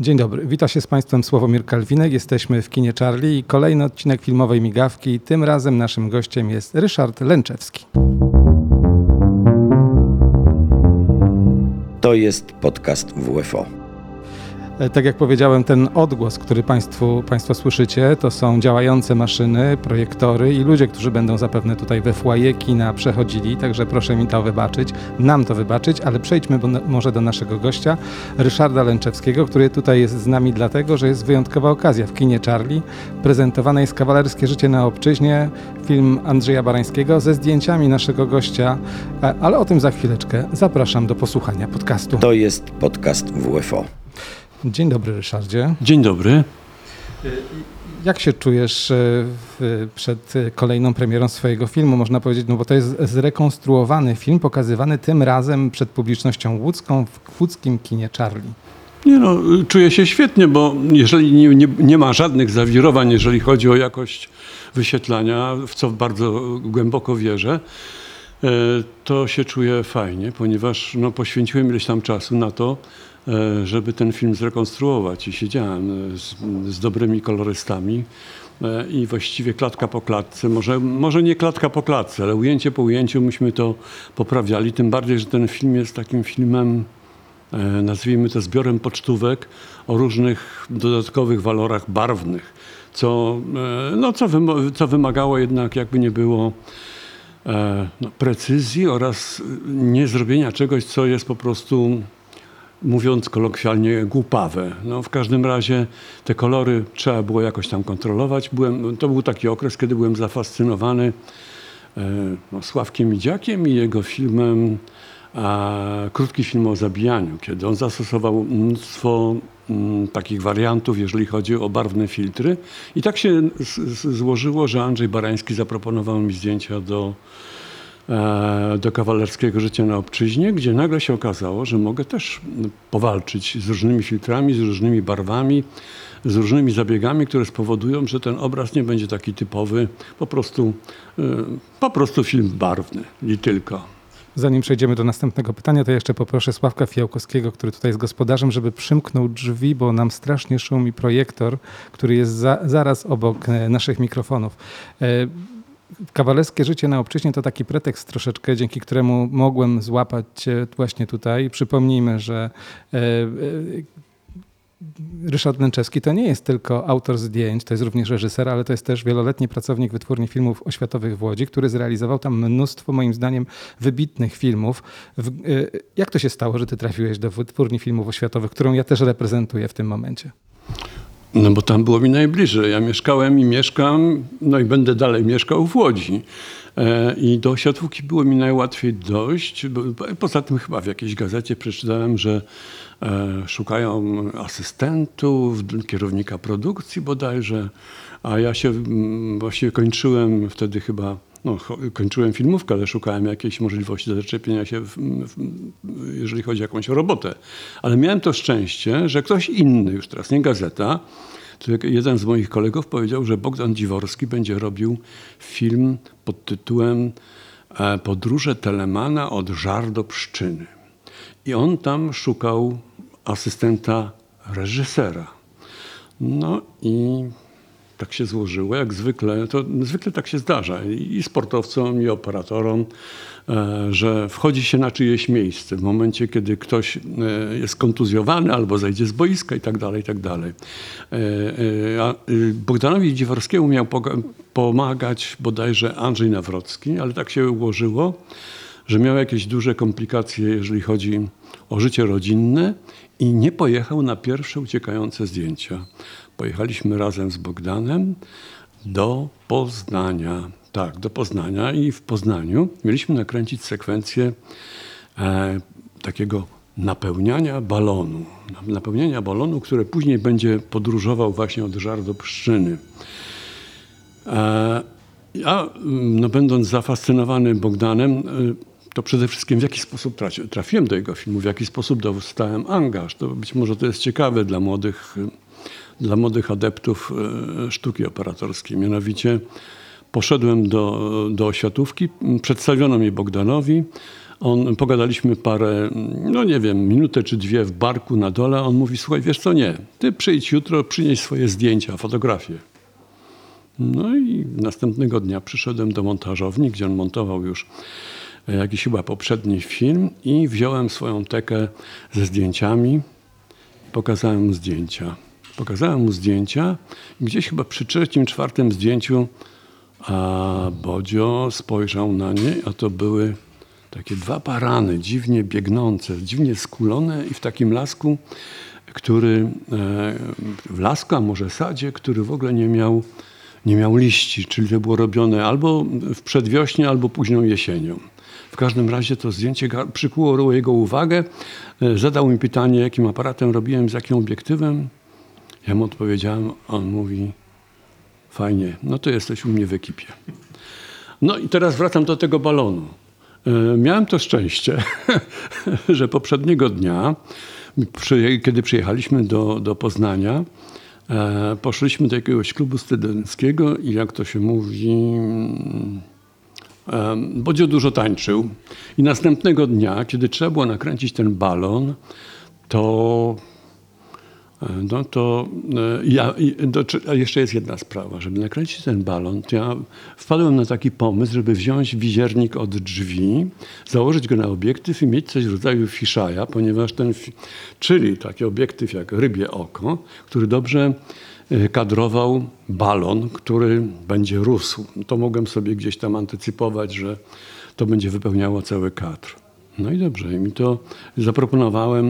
Dzień dobry, wita się z Państwem Sławomir Kalwinek. Jesteśmy w kinie Charlie i kolejny odcinek filmowej migawki. Tym razem naszym gościem jest Ryszard Lęczewski. To jest podcast WFO. E, Tak jak powiedziałem, ten odgłos, który państwu, Państwo słyszycie, to są działające maszyny, projektory i ludzie, którzy będą zapewne tutaj we foyer kina przechodzili, także proszę mi to wybaczyć, nam to wybaczyć, ale przejdźmy może do naszego gościa, Ryszarda Lęczewskiego, który tutaj jest z nami dlatego, że jest wyjątkowa okazja w kinie Charlie. Prezentowane jest Kawalerskie Życie na Obczyźnie, film Andrzeja Barańskiego ze zdjęciami naszego gościa, e, ale o tym za chwileczkę. Zapraszam do posłuchania podcastu. To jest podcast WFO. Dzień dobry Ryszardzie. Dzień dobry. Jak się czujesz w, przed kolejną premierą swojego filmu, można powiedzieć, no bo to jest zrekonstruowany film, pokazywany tym razem przed publicznością łódzką w łódzkim kinie Charlie. Nie no, czuję się świetnie, bo jeżeli nie, nie, nie ma żadnych zawirowań, jeżeli chodzi o jakość wyświetlania, w co bardzo głęboko wierzę, to się czuję fajnie, ponieważ no, poświęciłem ileś tam czasu na to, żeby ten film zrekonstruować. I siedziałem e, z, z dobrymi kolorystami e, i właściwie klatka po klatce, może, może nie klatka po klatce, ale ujęcie po ujęciu myśmy to poprawiali, tym bardziej, że ten film jest takim filmem e, nazwijmy to zbiorem pocztówek o różnych dodatkowych walorach barwnych, co, e, no, co, co wymagało jednak jakby nie było e, no, precyzji oraz nie zrobienia czegoś, co jest po prostu mówiąc kolokwialnie, głupawe. No, w każdym razie te kolory trzeba było jakoś tam kontrolować. Byłem, to był taki okres, kiedy byłem zafascynowany e, no, Sławkiem Midziakiem i jego filmem a, krótki film o zabijaniu, kiedy on zastosował mnóstwo mm, takich wariantów, jeżeli chodzi o barwne filtry. I tak się z, z, złożyło, że Andrzej Barański zaproponował mi zdjęcia do, do kawalerskiego życia na obczyźnie, gdzie nagle się okazało, że mogę też powalczyć z różnymi filtrami, z różnymi barwami, z różnymi zabiegami, które spowodują, że ten obraz nie będzie taki typowy, po prostu, e, po prostu film barwny i tylko. Zanim przejdziemy do następnego pytania, to jeszcze poproszę Sławka Fiałkowskiego, który tutaj jest gospodarzem, żeby przymknął drzwi, bo nam strasznie szumi projektor, który jest za, zaraz obok e, naszych mikrofonów. E, Kawalerskie życie na obczyźnie to taki pretekst troszeczkę, dzięki któremu mogłem złapać cię właśnie tutaj. Przypomnijmy, że e, e, Ryszard Lęczewski to nie jest tylko autor zdjęć, to jest również reżyser, ale to jest też wieloletni pracownik Wytwórni Filmów Oświatowych w Łodzi, który zrealizował tam mnóstwo, moim zdaniem, wybitnych filmów. Jak to się stało, że ty trafiłeś do Wytwórni Filmów Oświatowych, którą ja też reprezentuję w tym momencie? No bo tam było mi najbliżej. Ja mieszkałem i mieszkam, no i będę dalej mieszkał w Łodzi. E, I do Oświatówki było mi najłatwiej dojść. Poza tym chyba w jakiejś gazecie przeczytałem, że e, szukają asystentów, kierownika produkcji bodajże, a ja się mm, właściwie kończyłem wtedy chyba no, kończyłem filmówkę, ale szukałem jakiejś możliwości zaczepienia się, w, w, jeżeli chodzi o jakąś robotę. Ale miałem to szczęście, że ktoś inny, już teraz nie gazeta, tylko jeden z moich kolegów powiedział, że Bogdan Dziworski będzie robił film pod tytułem e, Podróże Telemana od żar do pszczyny. I on tam szukał asystenta reżysera. No i tak się złożyło, jak zwykle, to zwykle tak się zdarza i sportowcom, i operatorom, e, że wchodzi się na czyjeś miejsce w momencie, kiedy ktoś e, jest kontuzjowany albo zejdzie z boiska i tak dalej, i tak dalej. E, y, Bogdanowi Dziworskiemu miał pomagać bodajże Andrzej Nawrocki, ale tak się ułożyło, że miał jakieś duże komplikacje, jeżeli chodzi o życie rodzinne i nie pojechał na pierwsze uciekające zdjęcia. Pojechaliśmy razem z Bogdanem do Poznania. Tak, do Poznania i w Poznaniu mieliśmy nakręcić sekwencję e, takiego napełniania balonu. Napełniania balonu, które później będzie podróżował właśnie od żar do pszczyny. E, Ja, mm, no, będąc zafascynowany Bogdanem, y, to przede wszystkim w jaki sposób trafiłem do jego filmu, w jaki sposób dostałem angaż. To być może to jest ciekawe dla młodych, dla młodych adeptów y, sztuki operatorskiej. Mianowicie poszedłem do, do oświatówki, przedstawiono mnie Bogdanowi, On, pogadaliśmy parę, no nie wiem, minutę czy dwie w barku na dole. On mówi, słuchaj, wiesz co, nie, ty przyjdź jutro, przynieś swoje zdjęcia, fotografie. No i następnego dnia przyszedłem do montażowni, gdzie on montował już e, jakiś chyba poprzedni film i wziąłem swoją tekę ze zdjęciami. Pokazałem zdjęcia. Pokazałem mu zdjęcia gdzieś chyba przy trzecim, czwartym zdjęciu a Bodzio spojrzał na nie, a to były takie dwa parany, dziwnie biegnące, dziwnie skulone i w takim lasku, który, e, w lasku, a może sadzie, który w ogóle nie miał, nie miał liści, czyli to było robione albo w przedwiośnie, albo późną jesienią. W każdym razie to zdjęcie przykuło jego uwagę. E, Zadał mi pytanie, jakim aparatem robiłem, z jakim obiektywem. Ja mu odpowiedziałem, on mówi, fajnie, no to jesteś u mnie w ekipie. No i teraz wracam do tego balonu. E, Miałem to szczęście, że poprzedniego dnia, kiedy przyjechaliśmy do, do Poznania, e, poszliśmy do jakiegoś klubu studenckiego i jak to się mówi, mm, Bodzio dużo tańczył. I następnego dnia, kiedy trzeba było nakręcić ten balon, to no to e, ja, jeszcze jest jedna sprawa. Żeby nakręcić ten balon, to ja wpadłem na taki pomysł, żeby wziąć wiziernik od drzwi, założyć go na obiektyw i mieć coś w rodzaju fiszaja, ponieważ ten, czyli taki obiektyw jak rybie oko, który dobrze e, kadrował balon, który będzie rósł. To mogłem sobie gdzieś tam antycypować, że to będzie wypełniało cały kadr. No i dobrze, mi to zaproponowałem,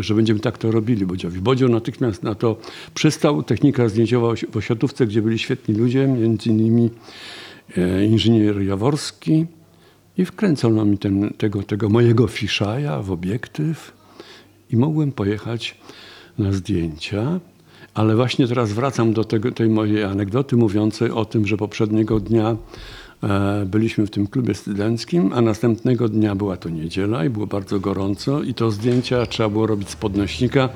że będziemy tak to robili Bodziowi. Bodzio natychmiast na to przystał. Technika zdjęciowa w Osiotówce, gdzie byli świetni ludzie, między innymi e, inżynier Jaworski i wkręcono mi ten, tego, tego mojego fiszaja w obiektyw i mogłem pojechać na zdjęcia. Ale właśnie teraz wracam do tego, tej mojej anegdoty mówiącej o tym, że poprzedniego dnia byliśmy w tym klubie studenckim, a następnego dnia była to niedziela i było bardzo gorąco i to zdjęcia trzeba było robić z podnośnika.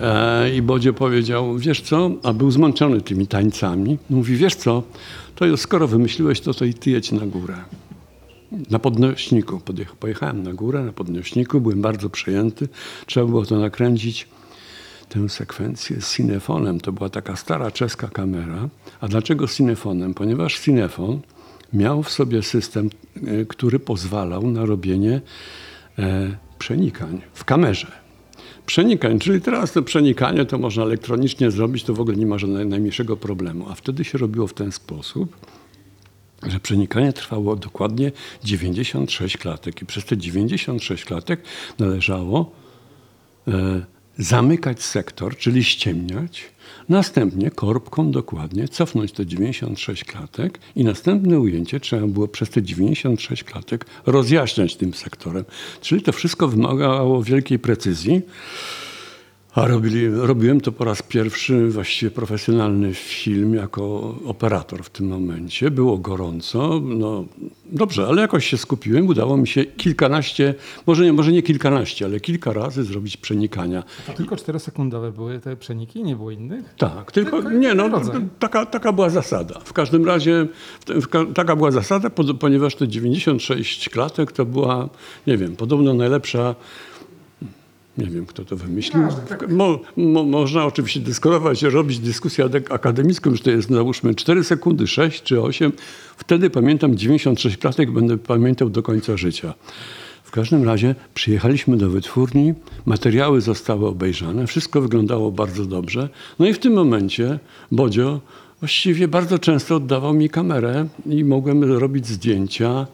E, I Bodzie powiedział, wiesz co, a był zmęczony tymi tańcami. Mówi, wiesz co, to jest, skoro wymyśliłeś to, to i ty jedź na górę. Na podnośniku. Pojechałem na górę, na podnośniku, byłem bardzo przejęty. Trzeba było to nakręcić tę sekwencję z cinefonem. To była taka stara czeska kamera. A dlaczego z cinefonem? Ponieważ cinefon miał w sobie system, e, który pozwalał na robienie e, przenikań w kamerze. Przenikań, czyli teraz to przenikanie to można elektronicznie zrobić, to w ogóle nie ma żadnego najmniejszego problemu. A wtedy się robiło w ten sposób, że przenikanie trwało dokładnie 96 klatek i przez te 96 klatek należało e, zamykać sektor, czyli ściemniać, następnie korbką dokładnie cofnąć te 96 klatek i następne ujęcie trzeba było przez te 96 klatek rozjaśniać tym sektorem. Czyli to wszystko wymagało wielkiej precyzji. A robili, robiłem to po raz pierwszy, właściwie profesjonalny film jako operator w tym momencie. Było gorąco, no dobrze, ale jakoś się skupiłem. Udało mi się kilkanaście, może nie, może nie kilkanaście, ale kilka razy zrobić przenikania. To tylko czterosekundowe były te przeniki, nie było innych? Tak, tylko Tylko nie, no, taka, taka była zasada. W każdym razie w taka była zasada, ponieważ te 96 klatek to była, nie wiem, podobno najlepsza. Nie wiem, kto to wymyślił. Mo, mo, można oczywiście dyskutować, robić dyskusję ade- akademicką, że to jest załóżmy 4 sekundy, 6 czy 8. Wtedy pamiętam 96 klatek, będę pamiętał do końca życia. W każdym razie przyjechaliśmy do wytwórni, materiały zostały obejrzane, wszystko wyglądało bardzo dobrze. No i w tym momencie Bodzio właściwie bardzo często oddawał mi kamerę i mogłem robić zdjęcia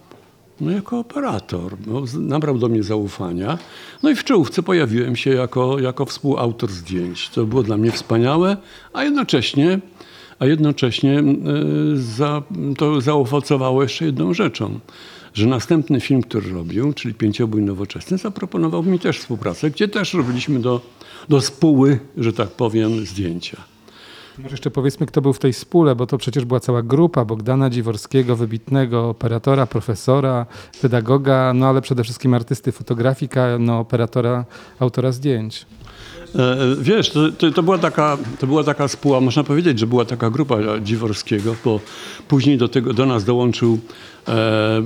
no jako operator. No, nabrał do mnie zaufania. No i w czołówce pojawiłem się jako, jako współautor zdjęć. To było dla mnie wspaniałe, a jednocześnie, a jednocześnie e, za, to zaowocowało jeszcze jedną rzeczą, że następny film, który robił, czyli Pięciobój Nowoczesny, zaproponował mi też współpracę, gdzie też robiliśmy do, do spóły, że tak powiem, zdjęcia. Może jeszcze powiedzmy, kto był w tej spóle, bo to przecież była cała grupa Bogdana Dziworskiego, wybitnego operatora, profesora, pedagoga, no ale przede wszystkim artysty, fotografika, no operatora, autora zdjęć. E, Wiesz, to, to, to, była taka, to była taka spółka, można powiedzieć, że była taka grupa Dziworskiego, bo później do, tego, do nas dołączył, e, e,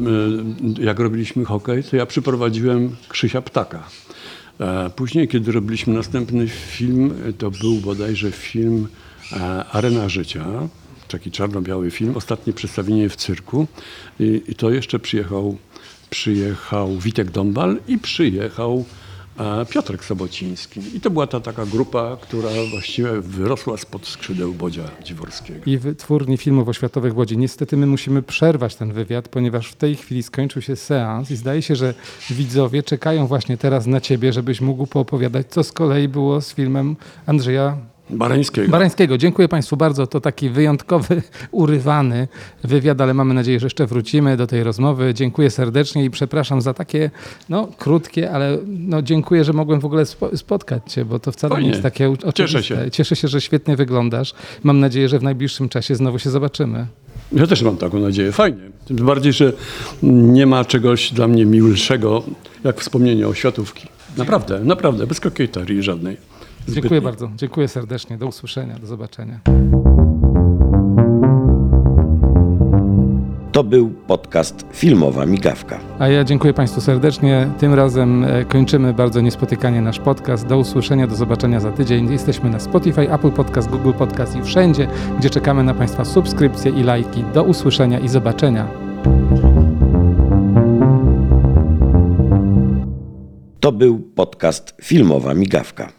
jak robiliśmy hokej, to ja przyprowadziłem Krzysia Ptaka. E, Później, kiedy robiliśmy następny film, to był bodajże film e, Arena Życia, taki czarno-biały film, ostatnie przedstawienie w cyrku i, i to jeszcze przyjechał, przyjechał Witek Dąbal i przyjechał Piotrek Sobociński. I to była ta taka grupa, która właściwie wyrosła spod skrzydeł Bodzia Dziworskiego. I wytwórni filmów oświatowych w Łodzi. Niestety my musimy przerwać ten wywiad, ponieważ w tej chwili skończył się seans i zdaje się, że widzowie czekają właśnie teraz na ciebie, żebyś mógł poopowiadać, co z kolei było z filmem Andrzeja Barańskiego. Barańskiego. Dziękuję Państwu bardzo. To taki wyjątkowy, urywany wywiad, ale mamy nadzieję, że jeszcze wrócimy do tej rozmowy. Dziękuję serdecznie i przepraszam za takie no, krótkie, ale no, dziękuję, że mogłem w ogóle spo, spotkać Cię, bo to wcale Fajnie. nie jest takie oczywiste. Cieszę się. Cieszę się, że świetnie wyglądasz. Mam nadzieję, że w najbliższym czasie znowu się zobaczymy. Ja też mam taką nadzieję. Fajnie. Tym bardziej, że nie ma czegoś dla mnie milszego, jak wspomnienie o światówki. Naprawdę, naprawdę, bez kokieterii żadnej. Dziękuję Zbytniej. bardzo. Dziękuję serdecznie. Do usłyszenia. Do zobaczenia. To był podcast Filmowa Migawka. A ja dziękuję Państwu serdecznie. Tym razem e, kończymy bardzo niespotykanie nasz podcast. Do usłyszenia, do zobaczenia za tydzień. Jesteśmy na Spotify, Apple Podcast, Google Podcast i wszędzie, gdzie czekamy na Państwa subskrypcje i lajki. Do usłyszenia i zobaczenia. To był podcast Filmowa Migawka.